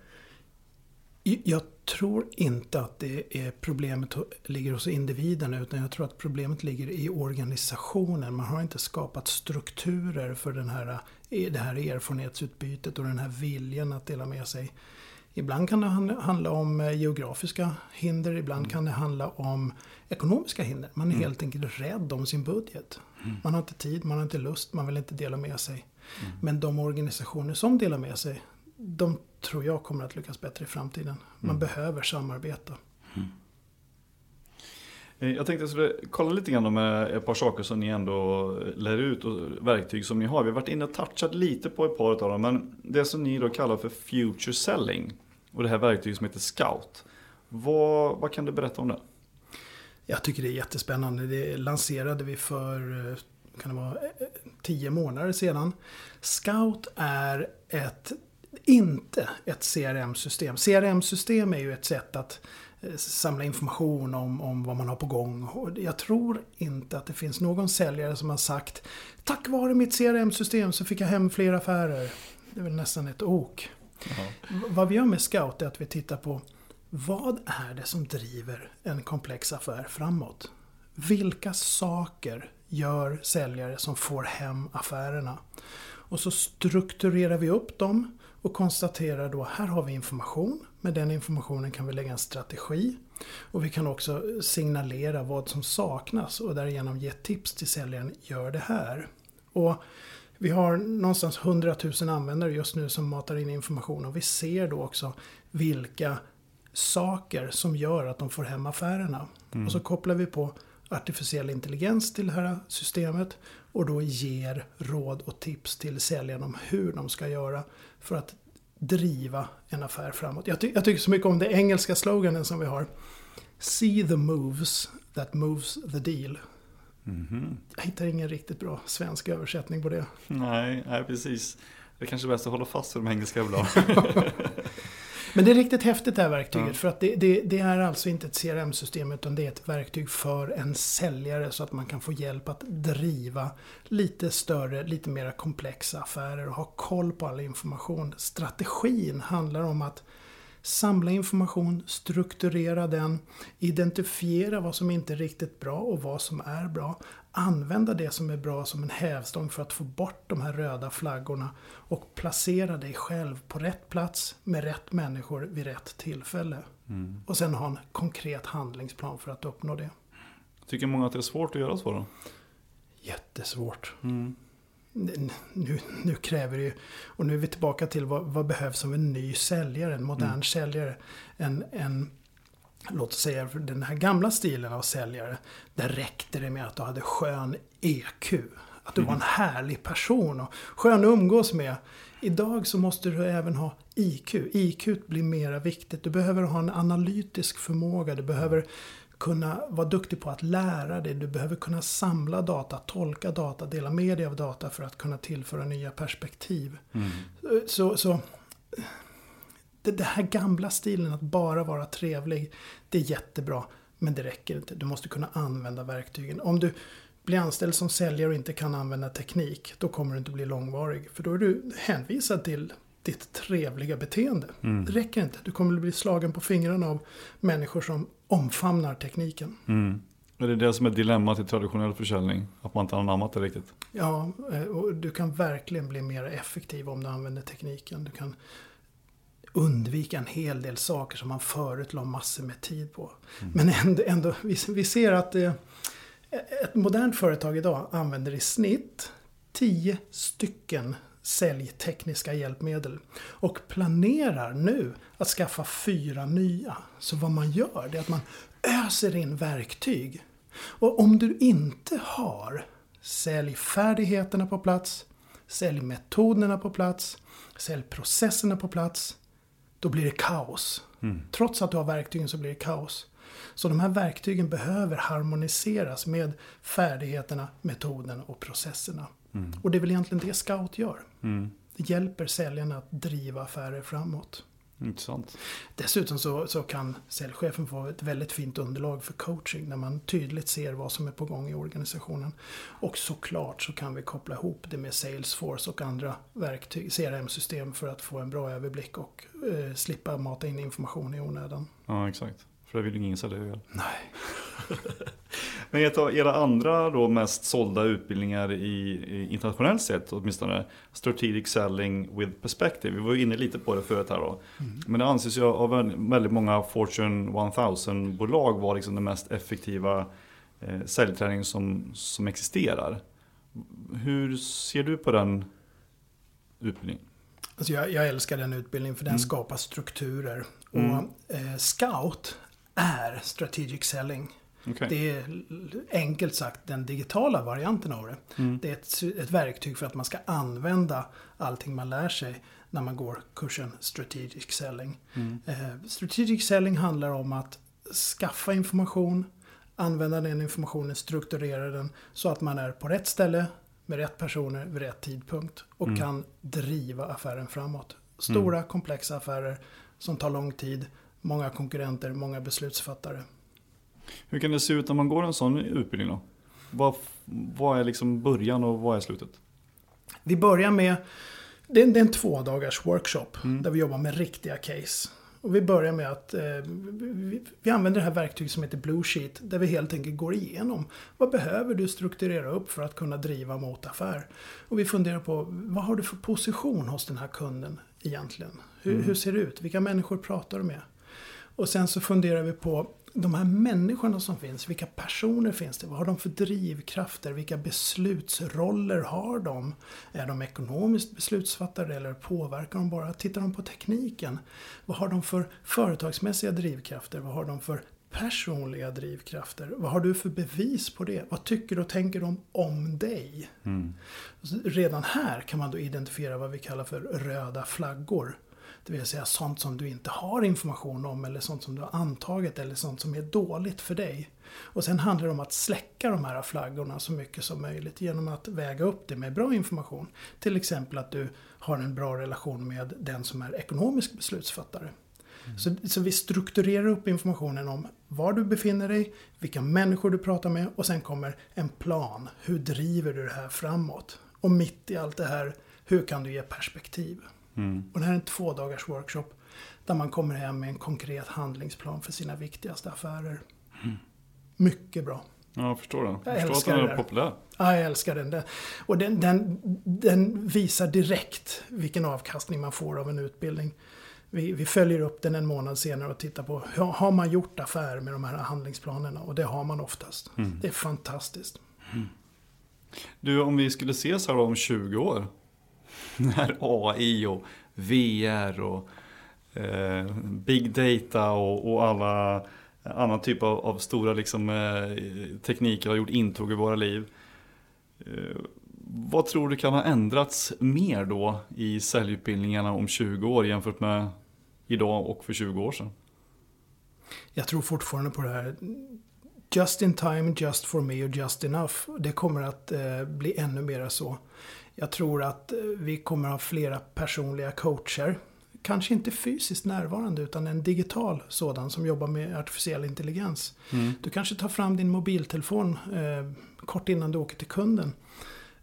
Jag tror inte att det är problemet ligger hos individerna utan jag tror att problemet ligger i organisationen. Man har inte skapat strukturer för den här, det här erfarenhetsutbytet och den här viljan att dela med sig. Ibland kan det han- handla om eh, geografiska hinder, ibland kan det handla om ekonomiska hinder. Man är helt enkelt rädd om sin budget. Man har inte tid, man har inte lust, man vill inte dela med sig. Men de organisationer som delar med sig, de tror jag kommer att lyckas bättre i framtiden. Man behöver samarbeta. Eh, Jag tänkte jag skulle kolla lite grann med ett par saker som ni ändå lär ut och verktyg som ni har. Vi har varit inne och touchat lite på ett par av dem. Men det som ni då kallar för future selling och det här verktyget som heter Scout. Vad, vad kan du berätta om det? Jag tycker det är jättespännande. Det lanserade vi för eh, kan det vara, eh, tio månader sedan. Scout är ett, inte ett CRM-system. CRM-system är ju ett sätt att eh, samla information om, om vad man har på gång. Och jag tror inte att det finns någon säljare som har sagt Tack vare mitt CRM-system så fick jag hem fler affärer. Det är väl nästan ett ok. V- Vad vi gör med Scout är att vi tittar på vad är det som driver en komplex affär framåt? Vilka saker gör säljare som får hem affärerna? Och så strukturerar vi upp dem och konstaterar då här har vi information. Med den informationen kan vi lägga en strategi. Och vi kan också signalera vad som saknas och därigenom ge tips till säljaren. Gör det här. Och vi har någonstans 100 000 användare just nu som matar in information och vi ser då också vilka saker som gör att de får hem affärerna. Och så kopplar vi på artificiell intelligens till det här systemet och då ger råd och tips till säljaren om hur de ska göra för att driva en affär framåt. Jag, ty- jag tycker så mycket om den engelska sloganen som vi har. See the moves that moves the deal. Jag hittar ingen riktigt bra svensk översättning på det. Nej, nej precis. Det är kanske är bäst att hålla fast vid de engelska ibland. Men det är riktigt häftigt det här verktyget. Ja. För att det, det, det är alltså inte ett CRM-system utan det är ett verktyg för en säljare så att man kan få hjälp att driva lite större, lite mer komplexa affärer och ha koll på all information. Strategin handlar om att samla information, strukturera den, identifiera vad som inte är riktigt bra och vad som är bra. Använda det som är bra som en hävstång för att få bort de här röda flaggorna och placera dig själv på rätt plats med rätt människor vid rätt tillfälle. Och sen ha en konkret handlingsplan för att uppnå det. Tycker många att det är svårt att göra så då? Jättesvårt. Mm. Nu, nu kräver det ju, och nu är vi tillbaka till vad, vad behövs som en ny säljare, en modern säljare. En, en, låt oss säga den här gamla stilen av säljare, där räckte det med att du hade skön EQ. Att du var en härlig person och skön att umgås med. Idag så måste du även ha IQ. IQ blir mera viktigt. Du behöver ha en analytisk förmåga. Du behöver kunna vara duktig på att lära dig. Du behöver kunna samla data, tolka data, dela med dig av data för att kunna tillföra nya perspektiv. Mm. Så, så det, här gamla stilen att bara vara trevlig, det är jättebra. Men det räcker inte. Du måste kunna använda verktygen. Om du blir anställd som säljare och inte kan använda teknik, då kommer du inte bli långvarig. För då är du hänvisad till ditt trevliga beteende. Mm. Det räcker inte. Du kommer bli slagen på fingrarna av människor som omfamnar tekniken. Mm. Men det är det som är dilemmat i traditionell försäljning. Att man inte har anammat det riktigt. Ja, eh, och du kan verkligen bli mer effektiv om du använder tekniken. Du kan undvika en hel del saker som man förut la massor med tid på. Men ändå, ändå vi, vi ser att eh, ett modernt företag idag använder i snitt 10 stycken säljtekniska hjälpmedel. Och planerar nu att skaffa fyra nya. Så vad man gör det är att man öser in verktyg. Och om du inte har säljfärdigheterna på plats, säljmetoderna på plats, säljprocesserna på plats, då blir det kaos. Trots att du har verktygen så blir det kaos. Så de här verktygen behöver harmoniseras med färdigheterna, metoderna och processerna. Och det är väl egentligen det Scout gör. Mm. Det hjälper säljarna att driva affärer framåt. Intressant. Dessutom så, så kan säljchefen få ett väldigt fint underlag för coaching när man tydligt ser vad som är på gång i organisationen. Och såklart så kan vi koppla ihop det med Salesforce och andra verktyg, CRM-system för att få en bra överblick och eh, slippa mata in information i onödan. Ja, exakt. För det vill ju ingen sälja ihjäl. Nej. Men ett av era andra då mest sålda utbildningar i, i internationellt sett åtminstone, Strategic Selling with Perspective. Vi var ju inne lite på det förut här då. Men det anses ju av en- väldigt många Fortune 1000-bolag vara liksom den mest effektiva eh, säljträning som, som existerar. Hur ser du på den utbildningen? Alltså jag, jag älskar den utbildningen för den Mm. skapar strukturer. Mm. Och eh, Scout är strategic selling. Okej. Det är enkelt sagt den digitala varianten av det. Mm. Det är ett, ett verktyg för att man ska använda allting man lär sig när man går kursen Strategic Selling. Mm. Eh, strategic Selling handlar om att skaffa information, använda den informationen, strukturera den så att man är på rätt ställe med rätt personer vid rätt tidpunkt och Mm. kan driva affären framåt. Stora komplexa affärer som tar lång tid, många konkurrenter, många beslutsfattare. Hur kan det se ut när man går en sån utbildning då? Vad, vad är liksom början och vad är slutet? Vi börjar med, det är, en två dagars workshop Mm. där vi jobbar med riktiga case. Och vi börjar med att eh, vi, vi använder det här verktyget som heter Blue Sheet där vi helt enkelt går igenom vad behöver du strukturera upp för att kunna driva mot affär. Och vi funderar på vad har du för position hos den här kunden egentligen? Hur, Mm. hur ser det ut? Vilka människor pratar du med? Och sen så funderar vi på de här människorna som finns, vilka personer finns det? Vad har de för drivkrafter? Vilka beslutsroller har de? Är de ekonomiskt beslutsfattare eller påverkar de bara? Tittar de på tekniken? Vad har de för företagsmässiga drivkrafter? Vad har de för personliga drivkrafter? Vad har du för bevis på det? Vad tycker och tänker de om dig? Mm. Redan här kan man då identifiera vad vi kallar för röda flaggor. Det vill säga sånt som du inte har information om eller sånt som du har antagit eller sånt som är dåligt för dig. Och sen handlar det om att släcka de här flaggorna så mycket som möjligt genom att väga upp det med bra information. Till exempel att du har en bra relation med den som är ekonomisk beslutsfattare. Så, så vi strukturerar upp informationen om var du befinner dig, vilka människor du pratar med och sen kommer en plan. Hur driver du det här framåt? Och mitt i allt det här, hur kan du ge perspektiv? Mm. Och det här är en två dagars workshop där man kommer hem med en konkret handlingsplan för sina viktigaste affärer. Mycket bra. Ja, jag förstår det. Jag, Jag förstår att den är populär. Ja, jag älskar den. och den, den, den visar direkt vilken avkastning man får av en utbildning. Vi, vi följer upp den en månad senare och tittar på har man gjort affär med de här handlingsplanerna? Och det har man oftast. Mm. Det är fantastiskt. Du, om vi skulle ses här om 20 år. När AI och VR och eh, Big Data och, och alla eh, annan typ av, av stora liksom, eh, tekniker har gjort intåg i våra liv. Eh, vad tror du kan ha ändrats mer då i säljutbildningarna om 20 år jämfört med idag och för 20 år sedan? Jag tror fortfarande på det här Just in time, just for me och just enough. Det kommer att eh, bli ännu mer så. Jag tror att eh, vi kommer ha flera personliga coacher. Kanske inte fysiskt närvarande utan en digital sådan som jobbar med artificiell intelligens. Mm. Du kanske tar fram din mobiltelefon eh, kort innan du åker till kunden.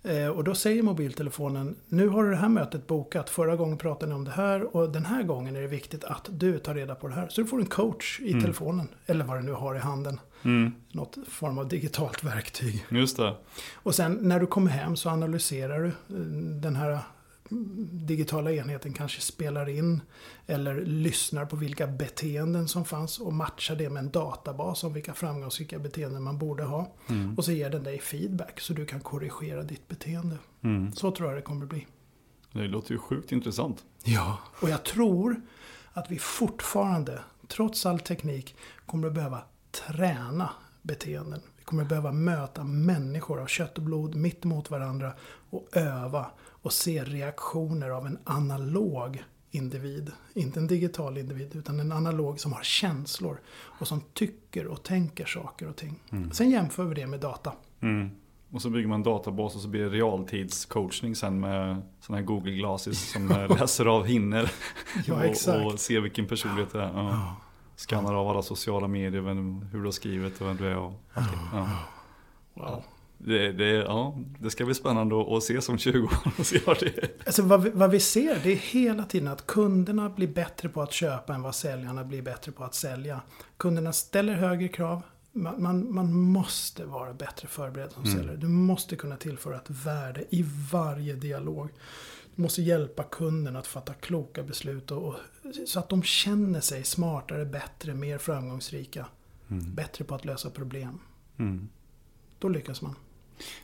Eh, och då säger mobiltelefonen, nu har du det här mötet bokat, förra gången pratade ni om det här och den här gången är det viktigt att du tar reda på det här. Så du får en coach i mm. telefonen, eller vad du nu har i handen. Mm. Något form av digitalt verktyg. Just det. Och sen när du kommer hem så analyserar du eh, den här digitala enheten kanske spelar in eller lyssnar på vilka beteenden som fanns och matchar det med en databas om vilka framgångsrika beteenden man borde ha. Mm. Och så ger den dig feedback så du kan korrigera ditt beteende. Mm. Så tror jag det kommer bli. Det låter ju sjukt intressant. Ja, och jag tror att vi fortfarande, trots all teknik, kommer att behöva träna beteenden. Vi kommer att behöva möta människor av kött och blod mitt emot varandra och öva och se reaktioner av en analog individ. Inte en digital individ, utan en analog som har känslor och som tycker och tänker saker och ting. Mm. Sen jämför vi det med data. Mm. Och så bygger man databas och så blir det realtidscoachning sen med sådana här Google Glasses som läser av hinner. ja, och, och, ser vilken personlighet det är. Ja. Skannar av alla sociala medier, hur du har skrivit och vem du är. Och, okay. ja. Wow. Det, det, ja, det ska bli spännande att se som 20 år och se vad det är. Alltså vad vi, vad vi ser det är hela tiden att kunderna blir bättre på att köpa än vad säljarna blir bättre på att sälja. Kunderna ställer högre krav. Man, man, man måste vara bättre förberedd som mm. säljare. Du måste kunna tillföra ett värde i varje dialog. Du måste hjälpa kunden att fatta kloka beslut och, och så att de känner sig smartare, bättre, mer framgångsrika. Mm. Bättre på att lösa problem. Mm. Då lyckas man.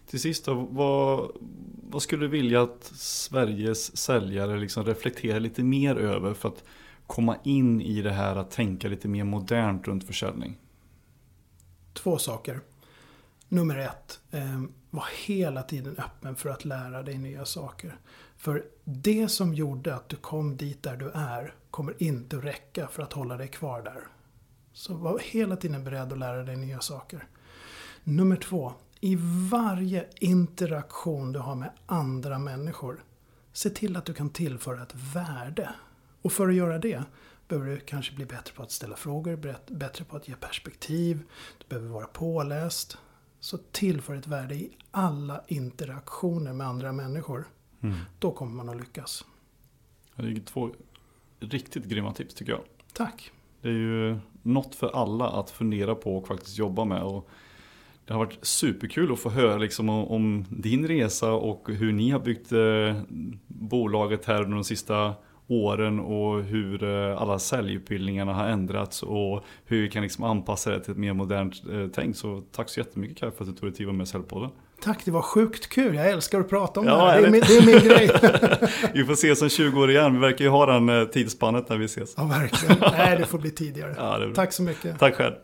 Till sist då, vad, vad skulle du vilja att Sveriges säljare liksom reflekterar lite mer över för att komma in i det här att tänka lite mer modernt runt försäljning? Två saker. Nummer ett, eh, var hela tiden öppen för att lära dig nya saker. För det som gjorde att du kom dit där du är kommer inte att räcka för att hålla dig kvar där. Så var hela tiden beredd att lära dig nya saker. Nummer två, i varje interaktion du har med andra människor, se till att du kan tillföra ett värde. Och för att göra det behöver du kanske bli bättre på att ställa frågor, bättre på att ge perspektiv, du behöver vara påläst. Så tillför ett värde i alla interaktioner med andra människor. Mm. Då kommer man att lyckas. Det är två riktigt grymma tips tycker jag. Tack. Det är ju något för alla att fundera på och faktiskt jobba med. Och det har varit superkul att få höra liksom om, om, din resa och hur ni har byggt eh, bolaget här under de sista åren och hur eh, alla säljutbildningarna har ändrats och hur vi kan liksom anpassa det till ett mer modernt eh, tänk. Så tack så jättemycket Kaj för att du tog dig tid att vara med i Säljpodden. Tack, det var sjukt kul. Jag älskar att prata om ja, det här. Det är, min, det är min grej. vi får ses om 20 år igen. Vi verkar ju ha den eh, tidsspannet när vi ses. Ja, verkligen. Nej, det får bli tidigare. Ja, Tack så mycket. Tack själv.